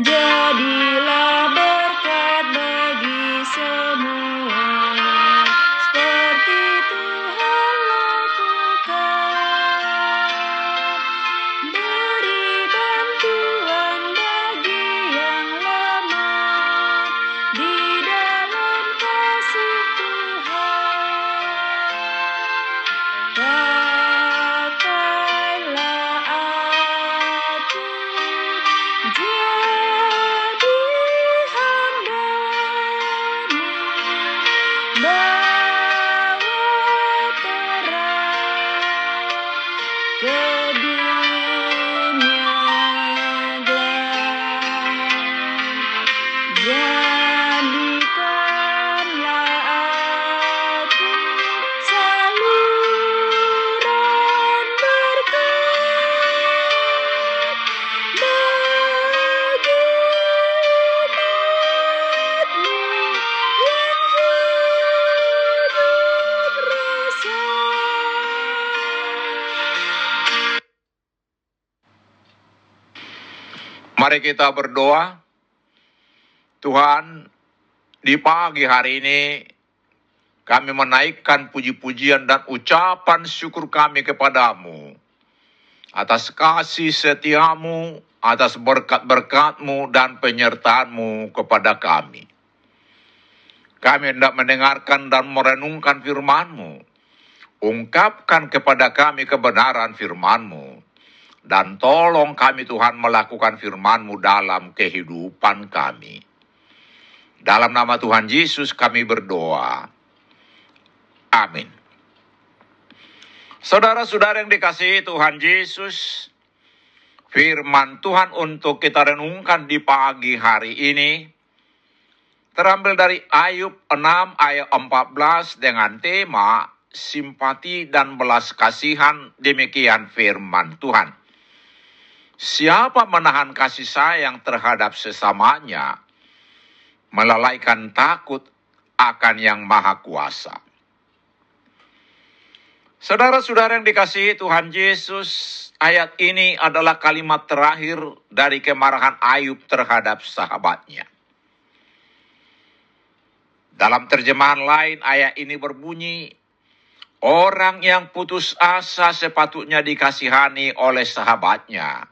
Jadilah berkat bagi semua. Seperti Tuhan lakukan. Beri bantuan bagi yang lemah Di dalam kasih Tuhan. Pakailah aku Mari kita berdoa. Tuhan, di pagi hari ini kami menaikkan puji-pujian dan ucapan syukur kami kepadamu atas kasih setiamu, atas berkat-berkatmu dan penyertaanmu kepada kami. Kami hendak mendengarkan dan merenungkan firmanmu. Ungkapkan kepada kami kebenaran firmanmu. Dan tolong kami Tuhan melakukan firman-Mu dalam kehidupan kami. Dalam nama Tuhan Yesus kami berdoa. Amin. Saudara-saudara yang dikasihi Tuhan Yesus, firman Tuhan untuk kita renungkan di pagi hari ini terambil dari Ayub 6 ayat 14 dengan tema simpati dan belas kasihan demikian firman Tuhan. Siapa menahan kasih sayang terhadap sesamanya, melalaikan takut akan yang maha kuasa. Saudara-saudara yang dikasihi Tuhan Yesus, ayat ini adalah kalimat terakhir dari kemarahan Ayub terhadap sahabatnya. Dalam terjemahan lain, ayat ini berbunyi, Orang yang putus asa sepatutnya dikasihani oleh sahabatnya,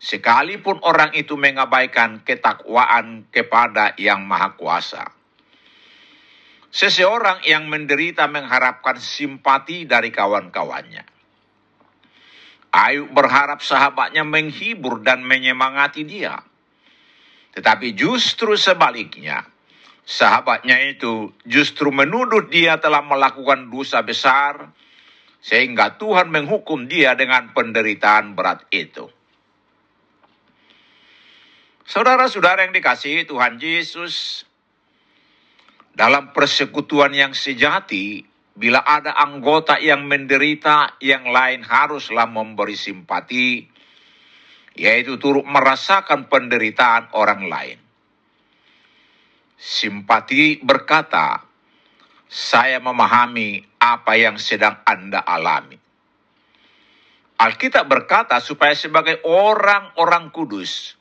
sekalipun orang itu mengabaikan ketakwaan kepada Yang Maha Kuasa. Seseorang yang menderita mengharapkan simpati dari kawan-kawannya. Ayub berharap sahabatnya menghibur dan menyemangati dia. Tetapi justru sebaliknya, sahabatnya itu justru menuduh dia telah melakukan dosa besar, sehingga Tuhan menghukum dia dengan penderitaan berat itu. Saudara-saudara yang dikasihi Tuhan Yesus, Dalam persekutuan yang sejati, bila ada anggota yang menderita, yang lain haruslah memberi simpati, yaitu turut merasakan penderitaan orang lain. Simpati berkata, "Saya memahami apa yang sedang Anda alami." Alkitab berkata, supaya sebagai orang-orang kudus,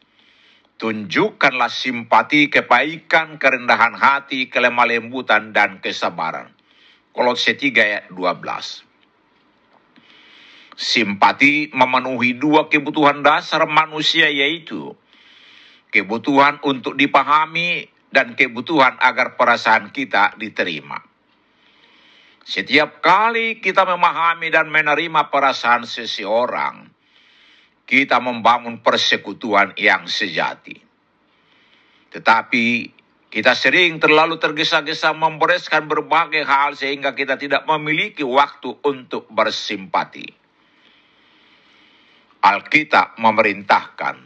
tunjukkanlah simpati, kebaikan, kerendahan hati, kelemah lembutan, dan kesabaran. Kolose 3 ayat 12. Simpati memenuhi dua kebutuhan dasar manusia yaitu kebutuhan untuk dipahami dan kebutuhan agar perasaan kita diterima. Setiap kali kita memahami dan menerima perasaan seseorang, kita membangun persekutuan yang sejati. Tetapi kita sering terlalu tergesa-gesa membereskan berbagai hal sehingga kita tidak memiliki waktu untuk bersimpati. Alkitab memerintahkan,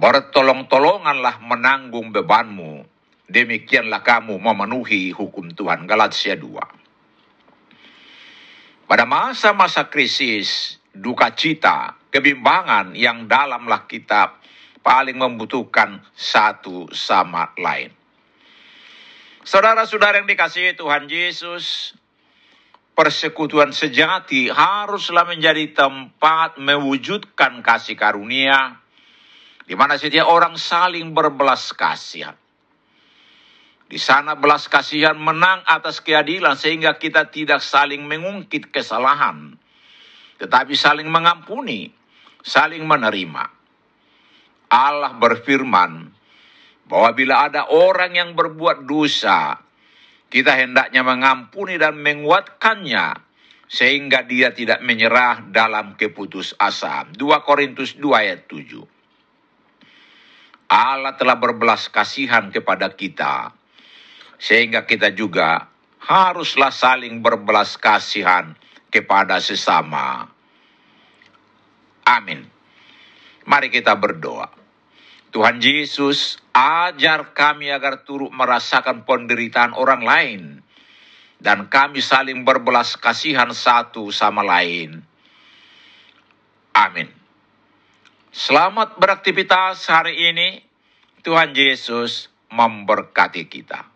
bertolong-tolonganlah menanggung bebanmu, demikianlah kamu memenuhi hukum Tuhan. Galatia 2. Pada masa-masa krisis, duka cita, kebimbangan yang dalamlah kita paling membutuhkan satu sama lain. Saudara-saudara yang dikasihi Tuhan Yesus, persekutuan sejati haruslah menjadi tempat mewujudkan kasih karunia, di mana setiap orang saling berbelas kasihan. Di sana belas kasihan menang atas keadilan sehingga kita tidak saling mengungkit kesalahan, tetapi saling mengampuni, saling menerima. Allah berfirman bahwa bila ada orang yang berbuat dosa, kita hendaknya mengampuni dan menguatkannya sehingga dia tidak menyerah dalam keputusasaan. 2 Korintus 2 ayat 7. Allah telah berbelas kasihan kepada kita sehingga kita juga haruslah saling berbelas kasihan kepada sesama. Amin. Mari kita berdoa. Tuhan Yesus, ajar kami agar turut merasakan penderitaan orang lain, dan kami saling berbelas kasihan satu sama lain. Amin. Selamat beraktivitas hari ini. Tuhan Yesus memberkati kita.